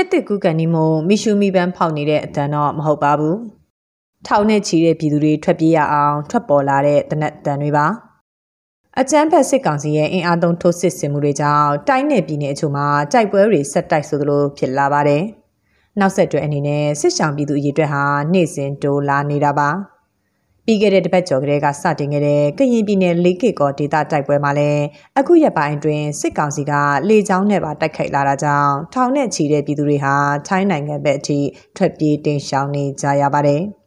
နှစ်တစ်ကူကန်နီမိုမီရှူမီပန်းဖောက်နေတဲ့အတန်တော့မဟုတ်ပါဘူး။ထောင်နဲ့ချီတဲ့ပြည်သူတွေထွက်ပြေးရအောင်ထွက်ပေါ်လာတဲ့တနက်တန်တွေပါ။အကြမ်းဖက်စစ်ကောင်စီရဲ့အင်အားသုံးထိုးစစ်ဆင်မှုတွေကြောင့်တိုင်းနယ်ပြည်နယ်အချို့မှာတိုက်ပွဲတွေဆက်တိုက်ဆိုသလိုဖြစ်လာပါတယ်။နောက်ဆက်တွဲအနေနဲ့စစ်ဆောင်ပြည်သူအရေးအတွက်ဟာနေ့စဉ်တိုးလာနေတာပါ။ ပြီးခဲ့တဲ့တပတ်ကျော်ကလေးကစတင်ခဲ့တဲ့ကရင်ပြည်နယ်လေးကီကောဒေသတိုက်ပွဲမှာလည်းအခုရက်ပိုင်းအတွင်းစစ်ကောင်စီကလေကြောင်းနဲ့ပါတိုက်ခိုက်လာတာကြောင့်ထောင်နဲ့ချီတဲ့ပြည်သူတွေဟာထိုင်းနိုင်ငံဘက်အထိထွက်ပြေးတင်ရှောင်နေကြရပါတယ်။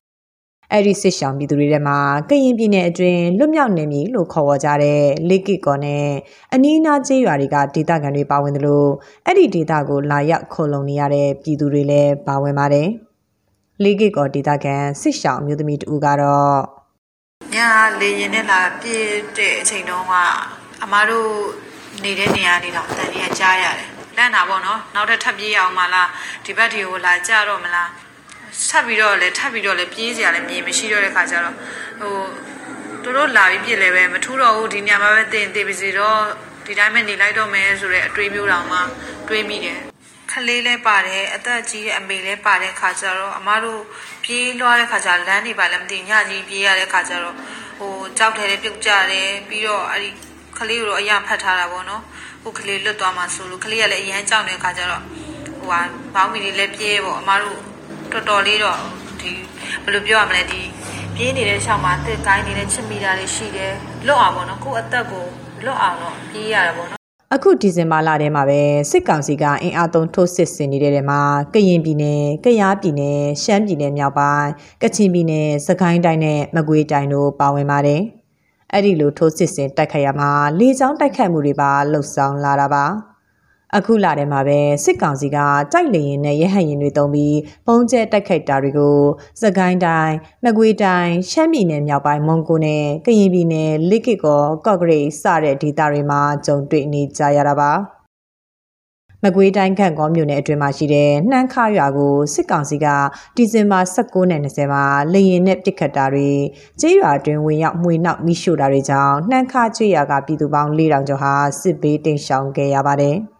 အဲ့ဒီစစ်ဆောင်ပြည်သူတွေထဲမှာကရင်ပြည်နယ်အတွင်းလွတ်မြောက်နေပြီလို့ခေါ်ဝေါ်ကြတဲ့လေကစ်ကောနဲ့အနီးအနားကျေးရွာတွေကဒေသခံတွေပါဝင်တယ်လို့အဲ့ဒီဒေသကိုလာရောက်ခုံလုံနေရတဲ့ပြည်သူတွေလည်းပါဝင်ပါတယ်။ လေကစ်ကောဒေသခံစစ်ဆောင်မျိုးသမီးတူကတော့ညလေရင်နဲ့လာပြည့်တဲ့အချိန်တုန်းကအမားတို့နေတဲ့နေရာနေတော့တန်ရကြားရတယ်။လန့်တာပေါ့နော်။နောက်ထပ်ထပ်ပြေးအောင်မလားဒီဘက်ဒီကိုလာကြတော့မလား။ထပ်ပြီးတော့လည်းထပ်ပြီးတော့လည်းပြေးစရာလည်းမြေမရှိတော့တဲ့ခါကျတော့ဟိုတို့တို့လာပြီးပြစ်လည်းပဲမထူးတော့ဘူးဒီညမှာပဲတင်တင်ပါစီတော့ဒီတိုင်းပဲနေလိုက်တော့မယ်ဆိုတဲ့အတွေးမျိုးတောင်မှတွေးမိတယ် ခလေးလဲပါတယ်အသက်ကြီးတဲ့အမေလဲပါတဲ့ခါကျတော့အမတို့ပြေးလွှားတဲ့ခါကျလမ်းနေပါလည်းမသိညကြီးပြေးရတဲ့ခါကျတော့ဟိုကြောက်တယ်ပြုတ်ကြတယ်ပြီးတော့အဲ့ဒီခလေးကိုတော့အရင်ဖတ်ထားတာပေါ့နော်ဟိုခလေးလွတ်သွားမှဆိုလို့ခလေးကလည်းအရင်ကြောက်နေတဲ့ခါကျတော့ဟိုဟာဘောင်းမီလေးလည်းပြေးပေါ့အမတို့တော်တော်လေးတော့ဒီဘယ်လိုပြောရမလဲဒီပြေးနေတဲ့ရှောင်းမှာတစ်ကိုင်းနေတဲ့ချစ်မိတာတွေရှိတယ်လွတ်အောင်ပေါ့နော်ကိုယ့်အသက်ကိုလွတ်အောင်တော့ပြေးရတာပေါ့နော် အခုဒီဇင်ဘာလထဲမှာပဲစစ်ကောင်စီကအင်အားသုံးထိုးစစ်ဆင်နေတဲ့တဲမှာကရင်ပြည်နယ်၊ကယားပြည်နယ်၊ရှမ်းပြည်နယ်မြောက်ပိုင်း၊ကချင်ပြည်နယ်၊စကိုင်းတိုင်းနဲ့မကွေးတိုင်းတို့ပါဝင်ပါတယ်။အဲ့ဒီလိုထိုးစစ်ဆင်တိုက်ခိုက်ရမှာလေကြောင်းတိုက်ခိုက်မှုတွေပါလှုပ်ဆောင်လာတာပါ။ အခုလာတယ်မှာပဲစစ်ကောင်စီကတိုက်လေရင်နဲ့ရဟတ်ရင်တွေတုံးပြီးပုံကျဲတိုက်ခိုက်တာတွေကိုစကိုင်းတိုင်းမကွေးတိုင်းရှမ်းပြည်နယ်မြောက်ပိုင်းမွန်ဂိုနဲ့ကရင်ပြည်နယ်လိကစ်ကောကော့ဂရိတ်စတဲ့ဒေသတွေမှာကြုံတွေ့နေကြရတာပါမကွေးတိုင်းခန့်ကောမြို့နယ်အတွင်းမှာရှိတဲ့နှမ်းခါရွာကိုစစ်ကောင်စီကဒီဇင်ဘာ16နဲ့20မှာလေရင်နဲ့ပစ်ခတ်တာတွေကျေးရွာအတွင်းဝင်ရောက်မှွေနှောက်မိရှို့တာတွေကြောင့်နှမ်းခါကျေးရွာကပြည်သူပေါင်း4000ကျော်ဟာစစ်ဘေးတိမ်ရှောင်ခဲ့ရပါတယ်။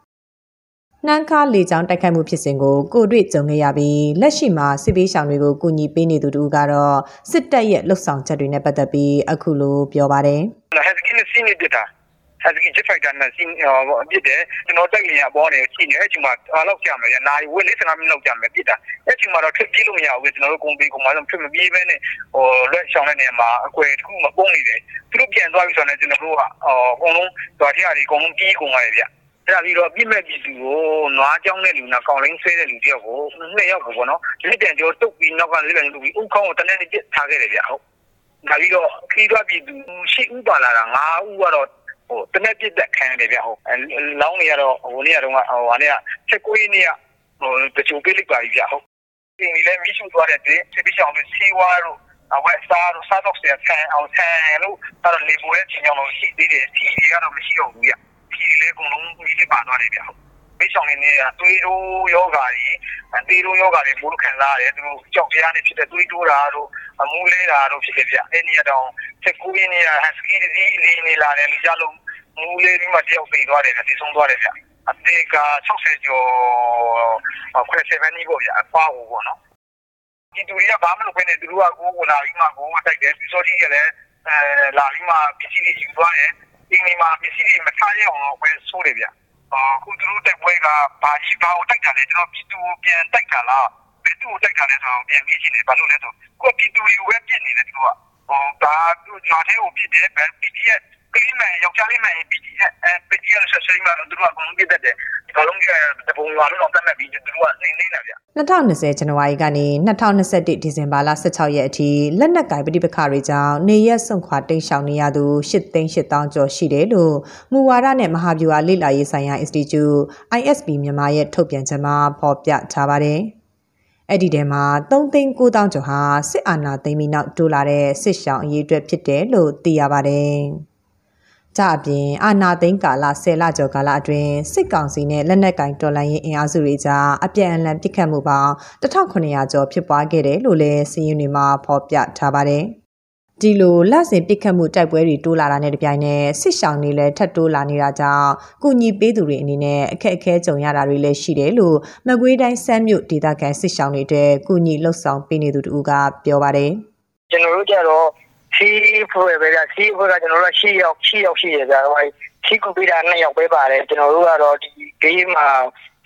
နှမ်းကားလေကြောင်းတိုက်ခိုက်မှုဖြစ်စဉ်ကိုကိုတွေ့ကြုံခဲ့ရပြီးလက်ရှိမှာစစ်ပေးဆောင်တွေကိုကူညီပေးနေသူတို့ကတော့စစ်တပ်ရဲ့လှုပ်ဆောင်ချက်တွေနဲ့ပတ်သက်ပြီးအခုလိုပြောပါတယ်။ဟက်စကင်းစီနီဒတာဟက်စကင်းဂျက်ဖိုက်တာနဲ့စီပြစ်တယ်ကျွန်တော်တက်လျင်အပေါ်နေရှိနေတဲ့အချိန်မှာအားလောက်ကြမယ်နာရီဝက်45မိနစ်လောက်ကြမယ်ပြစ်တာအဲ့ချိန်မှာတော့ထွက်ပြေးလို့မရဘူးကျွန်တော်တို့ကုန်ပြီးကုန်မှာတော့ထွက်မပြေးဘဲနဲ့ဟိုလက်ဆောင်တဲ့နေရာမှာအကွယ်တစ်ခုမပုံနေတယ်သူတို့ပြန်သွားပြီဆိုတော့ကျွန်တော်တို့ကအကုန်လုံးတွားထရတွေအကုန်လုံးပြေးကုန်ရတယ်ဗျ။ အဲ့ဒါပြီးတော့ပြစ်မဲ့ပြည်သူကိုနွားကြောင်းတဲ့လူနာကောင်လင်းဆွဲတဲ့လူတယောက်ကိုနှစ်ယောက်ကိုပေါ့နော်လက်တံကျော်တုတ်ပြီးနောက်ကလေးလည်းလူပြီးဥခေါင်းကိုတနေ့နဲ့ပြစ်ထားခဲ့တယ်ဗျဟုတ်ဒါပြီးတော့ခီးသွားပြည်သူရှစ်ဦးပါလာတာ၅ဦးကတော့ဟိုတနေ့ပြစ်သက်ခံရတယ်ဗျဟုတ်လောင်းနေရတော့ဟိုနေ့ကတော့ဟိုဟာနေ့ကချက်ကိုင်းနေ့ကဟိုတချို့ပေးလိုက်ပါပြီဗျဟုတ်ဒီလည်းမိရှုသွားတဲ့တဲ့စစ်ပြီးဆောင်လို့စီဝါတို့အဝက်စားတို့စားတော့ဆန်အောင်ဆန်လို့အဲ့တော့လေပွဲချင်းအောင်လို့ရှိသေးတယ်စီတွေကတော့မရှိတော့ဘူးဗျ ကြီးလည်းအကုန်လုံးကြီးပါသွားတယ်ဗျဟုတ်မိဆောင်နေနေတာသွေးတိုးယောဂါကြီးသွေးတိုးယောဂါတွေဘိုးခံစားရတယ်သူတို့ကြောက်တရားနဲ့ဖြစ်တဲ့သွေးတိုးတာတို့အမူးလဲတာတို့ဖြစ်တယ်ဗျအဲ့ဒီတော့ချက်ကူးရင်းနေရဟက်စကီဒီလေးနေလာတယ်လူကြလုံးမူးလေးပြီးမှတယောက်ပြေးသွားတယ်တည်ဆုံးသွားတယ်ဗျအသေးက60ကျော်ခွဲ7နီးပေါ့ဗျအဖွားကိုပေါ့နော်ဒီတူတွေကဘာမှမလုပ်ဘဲနဲ့သူတို့ကကိုယ်ကိုလာပြီးမှကိုယ်ကတိုက်တယ်ပြီးစောကြီးကလည်းအဲလာပြီးမှပစ္စည်းတွေယူသွားတယ် ဒီနေ့မှာပစ္စည်းတွေမထားရအောင်တော့ပဲဆိုးတယ်ဗျအခုသူတို့တက်ပွဲကဘာရှိဘာကိုတိုက်တာလဲကျွန်တော်ပြည်သူကိုပြန်တိုက်တာလားဘယ်သူကိုတိုက်တာလဲဆိုတော့ပြန်ပြီးချင်းတယ်ဘာလို့လဲဆိုကိုပြည်သူတွေကိုပဲပြစ်နေတယ်သူကဟိုဒါသူဂျာသေးကိုပြစ်တယ်ဗန် PDF ကလေးမယောက်ျားလေးမပီတီအဲပီတီရဆက်စိမသူတို့ကအကုန်ပြတ်တဲ့ဒီလုံးကြီးတပုံရွာလုံးတော့တတ်မဲ့ပြီးသူတို့ကနေနေတာဗျ2020ဇန်နဝါရီကနေ2021ဒီဇင်ဘာလ16ရက်အထိလက်နက်ကိုင်ပဋိပက္ခတွေကြောင့်နေရက်ဆုံးခွာတိမ်းရှောင်နေရသူ8သိန်း8000ကျော်ရှိတယ်လို့မူဝါဒနဲ့မဟာဗျူဟာလေ့လာရေးဆိုင်ရာ Institute ISB မြန်မာရဲ့ထုတ်ပြန်ချက်မှာဖော်ပြထားပါတယ်။အဲ့ဒီထဲမှာ3သိန်း9000ကျော်ဟာစစ်အာဏာသိမ်းပြီးနောက်တိုးလာတဲ့စစ်ရှောင်အရေးအတွက်ဖြစ်တယ်လို့သိရပါတယ်။ ကြအပြင်အာနာသိန်းကာလ10လကျော်ကာလအတွင်းစစ်ကောင်စီနဲ့လက်နက်ကင်တော်လှန်ရေးအင်အားစုတွေကြားအပြန်အလှန်ပစ်ခတ်မှုပေါင်း1900ကျော်ဖြစ်ပွားခဲ့တယ်လို့လည်းစီးရင်တွေမှာဖော်ပြထားပါတယ်။ဒီလိုလက်စင်ပစ်ခတ်မှုတိုက်ပွဲတွေတိုးလာတာနဲ့တပြိုင်နက်စစ်ရှောင်းတွေလည်းထပ်တိုးလာနေတာကြောင့်ကုညီပေးသူတွေအနေနဲ့အခက်အခဲကြုံရတာတွေလည်းရှိတယ်လို့မကွေးတိုင်းစမ်းမြို့ဒေသခံစစ်ရှောင်းတွေအတွက်ကုညီလှုပ်ဆောင်ပေးနေသူတူကပြောပါတယ်။ကျွန်တော်တို့ကြတော့ စီးဖွဲ့ပဲဗျစီးဖွဲ့ကကျွန်တော်တို့က6ရောက်6ရောက်ရှိရကြတော့စီးကူပေးတာ2ယောက်ပဲပါတယ်ကျွန်တော်တို့ကတော့ဒီဂေးမှာ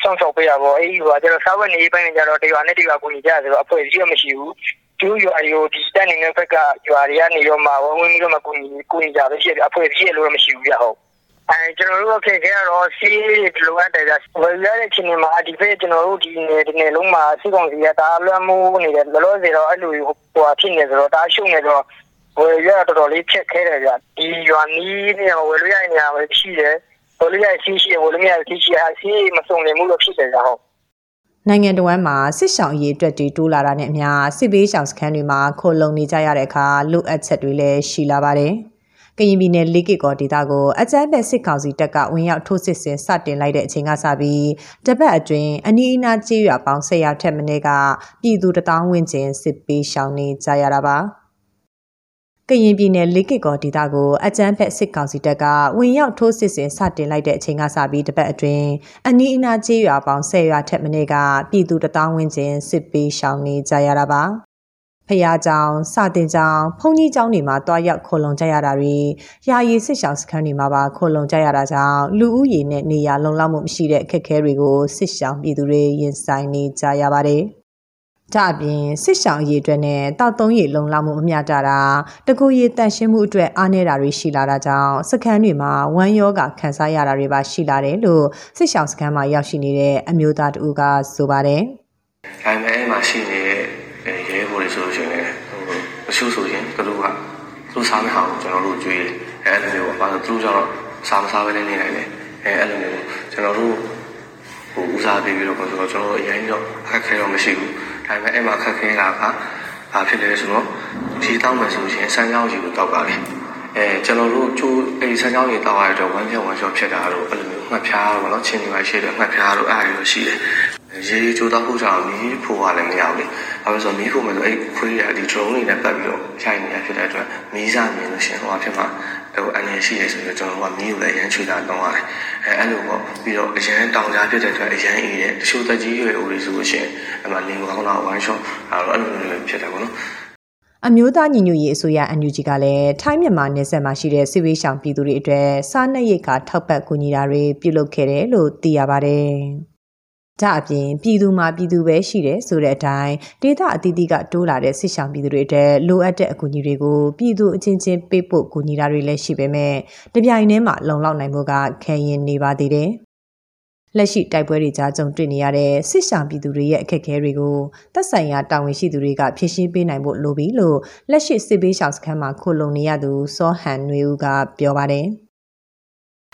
စောင့်ရှောက်ပေးတာပေါ့အဲ့ဒီကကျွန်တော်စားဝတ်နေပိုင်းကြတော့တရွာနဲ့တရွာကိုညီကြဆိုတော့အဖွဲ့ကြီးမရှိဘူးကျူးရွာရိုဒီတက်နေတဲ့ဘက်ကရွာတွေကနေတော့မှဝဝင်းပြီးတော့မှကိုညီကိုညီကြပဲရှိတယ်အဖွဲ့ကြီးလို့မရှိဘူးပြဟုတ်အဲကျွန်တော်တို့ခေခေကတော့စီးလိုအပ်တယ်ဗျဝယ်ရတဲ့ချိန်မှာဒီဖေးကျွန်တော်တို့ဒီနေဒီနေလုံးမှာစီကောင်စီကဒါလွှမ်းမိုးနေတယ်လောလောဆယ်တော့အဲ့လိုဟိုဖြစ်နေဆိုတော့ဒါရှုံနေတော့ ဝယ်ရတော်တော်လေးချက်ခဲတယ်ဗျဒီရွာနီးနေဝယ်လို့ရတဲ့နေရာပဲရှိတယ်ဝယ်လို့ရရှိရှိဝယ်လို့မရရှိရှိအစီမစုံနေမှုလို့ဖြစ်တယ်ကြောင့်နိုင်ငံတော်ဝန်မှာစစ်ဆောင်အရေးအတွက်တွေတိုးလာတာနဲ့အမျှစစ်ဘေးရှောင်စခန်းတွေမှာခိုလုံနေကြရတဲ့အခါလိုအပ်ချက်တွေလည်းရှိလာပါတယ်။ကရင်ပြည်နယ်လေးကီကောဒေတာကိုအကြမ်းဖက်စစ်ကောင်စီတပ်ကဝင်ရောက်ထိုးစစ်ဆင်စတင်လိုက်တဲ့အချိန်ကစပြီးတပတ်အတွင်းအနီးအနားကျေးရွာပေါင်း10ရာထက်မနည်းကပြည်သူတထောင်ဝန်းကျင်စစ်ပေးရှောင်နေကြရတာပါ။ ကရင်ပြည်နယ်လေးကစ်ကောဒေတာကိုအကြမ်းဖက်စစ်ကောင်စီတပ်ကဝင်ရောက်ထိုးစစ်ဆင်စတင်လိုက်တဲ့အချိန်ကစပြီးတပတ်အတွင်းအနီးအနားကျေးရွာပေါင်း10ရွာထက်မနည်းကပြည်သူတထောင်ဝန်းကျင်စစ်ပေးရှောင်နေကြရတာပါဖះကြောင်စတင်ကြောင်ဘုံကြီးကျောင်းတွေမှာတွားရောက်ခိုလုံကြရတာတွေယာယီစစ်ရှောင်စခန်းတွေမှာပါခိုလုံကြရတာကြောင့်လူဦးရေနဲ့နေရာလုံလောက်မှုမရှိတဲ့အခက်အခဲတွေကိုစစ်ရှောင်ပြည်သူတွေရင်ဆိုင်နေကြရပါတယ်။ ကြအပြင်စစ်ဆောင်ရည်အတွက်နဲ့တောက်သုံးရည်လုံလောက်မှုမမျှတတာတကူရည်တန့်ရှင်းမှုအတွက်အားနည်းတာတွေရှိလာတာကြောင့်စခန်းတွေမှာဝမ်းယောဂခံစားရတာတွေပါရှိလာတယ်လို့စစ်ဆောင်စခန်းမှာရောက်ရှိနေတဲ့အမျိုးသားတူကဆိုပါတယ်။ဒါပေမဲ့အဲ့မှာရှိနေတဲ့ရဲဘော်တွေဆိုလို့ရှိရင်လည်းဟိုအရှုဆိုရင်သူတို့ကသူစားမဲ့ဟာကိုကျွန်တော်တို့ကြွေးတယ်။အဲ့လိုမျိုးပေါ့။ဘာလို့သူတို့ကျတော့စားမစားပဲနေနေနိုင်တယ်။အဲအဲ့လိုမျိုးကျွန်တော်တို့ဟိုဦးစားပေးပြီးတော့ဆိုတော့ကျွန်တော်တို့အရင်တော့အခက်ခဲတော့မရှိဘူး။ ဒါပေမဲ့အဲ့မှာအခက်ခဲတာကဘာဖြစ်လဲဆိုတော့ဒီတောင်းမယ်ဆိုရင်စမ်းကြောင်းကြီးကိုတောက်ပါလေ။အဲကျွန်တော်တို့ကျိုးအဲ့ဒီစမ်းကြောင်းကြီးတောက်ရတဲ့ဝမ်းပြောင်းဝမ်းလျှော့ဖြစ်တာတော့အဲ့လိုမျိုးမှတ်ဖြားတော့ဗောနော်ချင်းနေပါရှိတယ်မှတ်ဖြားတော့အဲ့လိုရှိတယ်။ရေကြိုးတော့ဖို့ကြောင့်မီးဖို့ကလည်းမရဘူးလေ။ဘာလို့ဆိုမီးဖို့မယ်ဆိုအဲ့ခွေးရဒီ drone တွေနဲ့ပတ်ပြီးတော့ရိုက်နေတာဖြစ်တဲ့အတွက်မီးစားမြင်လို့ရှိရင်ဟိုအဖြစ်မှာ ဟိုအနေရှိရဆိုတော့ကျွန်တော်ကမီးကိုလည်းအရင်ချွေတာတောင်းရတယ်။အဲအဲ့လိုပေါ့ပြီးတော့အရင်တောင်ကြားဖြစ်တဲ့အတွက်အရင်အေးတဲ့တချို့တက်ကြီးရွယ်ဦးတွေဆိုလို့ရှိရင်အဲ့မှာလင်းကောင်းတော့ဝမ်းရှော့အဲ့လိုအဲ့လိုမျိုးဖြစ်တယ်ပေါ့နော်။အမျိုးသားညီညွတ်ရေးအစိုးရ NUG ကလည်းထိုင်းမြန်မာနယ်စပ်မှာရှိတဲ့စစ်ဝေးရှောင်ပြည်သူတွေအတွက်စားနပ်ရိက္ခာထောက်ပံ့ကူညီတာတွေပြုလုပ်ခဲ့တယ်လို့သိရပါတယ်။ ဒါအပြင်ပြည်သူမှာပြည်သူပဲရှိတယ်ဆိုတဲ့အတိုင်းဒေသအသီးသီးကတိုးလာတဲ့စစ်ဆောင်ပြည်သူတွေအတွက်လိုအပ်တဲ့အကူအညီတွေကိုပြည်သူအချင်းချင်းပေးပို့ကူညီတာတွေလည်းရှိပေမဲ့တပြိုင်တည်းမှာလုံလောက်နိုင်မှုကခဲရင်နေပါသေးတယ်။လက်ရှိတိုက်ပွဲတွေကြားကြုံတွေ့နေရတဲ့စစ်ဆောင်ပြည်သူတွေရဲ့အခက်အခဲတွေကိုသက်ဆိုင်ရာတာဝန်ရှိသူတွေကဖြေရှင်းပေးနိုင်ဖို့လိုပြီလို့လက်ရှိစစ်ဘေးရှောင်စခန်းမှာခိုလုံနေရသူစောဟန်နွေဦးကပြောပါတယ်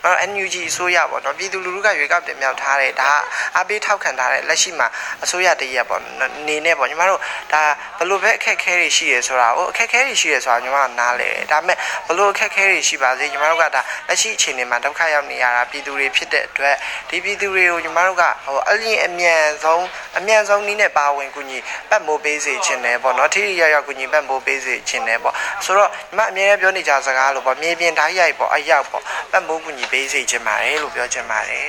အဲ NUG အစိုးရပေါ့နော်ပြည်သူလူထုကရွေးကောက်တင်မြှောက်ထားတယ်ဒါအပေးထောက်ခံထားတဲ့လက်ရှိမှာအစိုးရတရက်ပေါ့နေနဲ့ပေါ့ညီမတို့ဒါဘယ်လိုပဲအခက်အခဲတွေရှိရဲဆိုတာဟိုအခက်အခဲတွေရှိရဲဆိုတာညီမကနားလဲတယ်ဒါပေမဲ့ဘယ်လိုအခက်အခဲတွေရှိပါစေညီမတို့ကဒါလက်ရှိအခြေအနေမှာဒုက္ခရောက်နေရတာပြည်သူတွေဖြစ်တဲ့အတွက်ဒီပြည်သူတွေကိုညီမတို့ကဟိုအလင်းအမြန်ဆုံးအမြန်ဆုံးနည်းနဲ့ပါဝင်ကူညီပတ်မိုးပေးစေခြင်းနဲ့ပေါ့နော်ထိထိရောက်ရောက်ကူညီပတ်မိုးပေးစေခြင်းနဲ့ပေါ့ဆိုတော့ညီမအမြဲတမ်းပြောနေကြစကားလို့ပေါ့မြေပြင်ဓာတ်ရိုက်ပေါ့အရောက်ပေါ့ပတ်မိုးကူညီပေးစေခြင်းပါတယ်လို့ပြောချင်ပါတယ်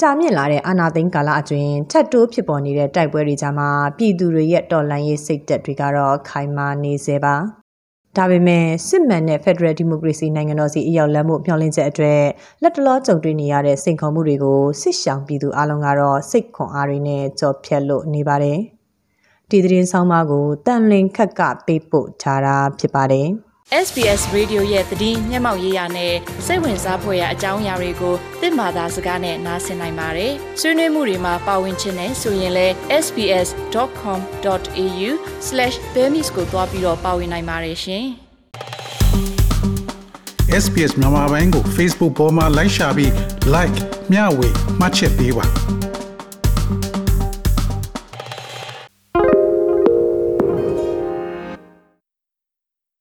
ကြာမြင့်လာတဲ့အာနာသိန်းကာလအတွင်းထပ်တိုးဖြစ်ပေါ်နေတဲ့တိုက်ပွဲတွေကြားမှာပြည်သူတွေရဲ့တော်လှန်ရေးစိတ်သက်တွေကတော့ခိုင်မာနေစေပါဒါပေမဲ့စစ်မှန်တဲ့ Federal Democracy နိုင်ငံတော်စီအရောက်လမ်းမှုမျှော်လင့်ချက်အတွက်လက်တလောကြုံတွေ့နေရတဲ့စိန်ခေါ်မှုတွေကိုစစ်ရှောင်ပြည်သူအလုံးကတော့စိတ်ခွန်အားတွေနဲ့ကြော်ဖြတ်လို့နေပါတယ်ဒီသတင်းဆောင်မကိုတန်လင်ခက်ကပေးပို့ထားတာဖြစ်ပါတယ် SBS Radio ရဲ့သတင်းမျက်မှောက်ရေးရာနဲ့စိတ်ဝင်စားဖွယ်ရာအကြောင်းအရာတွေကိုသင်မာသာစကားနဲ့နားဆင်နိုင်ပါတယ်။ဆွေးနွေးမှုတွေမှာပါဝင်ခြင်းနဲ့ဆိုရင်လည်း sbs.com.au/bemis ကိုတွားပြီးတော့ပါဝင်နိုင်ပါတယ်ရှင်။ SPS မြန်မာပိုင်းကို Facebook ပေါ်မှာ like ရှာပြီး like မျှဝေမှတ်ချက်ပေးပါ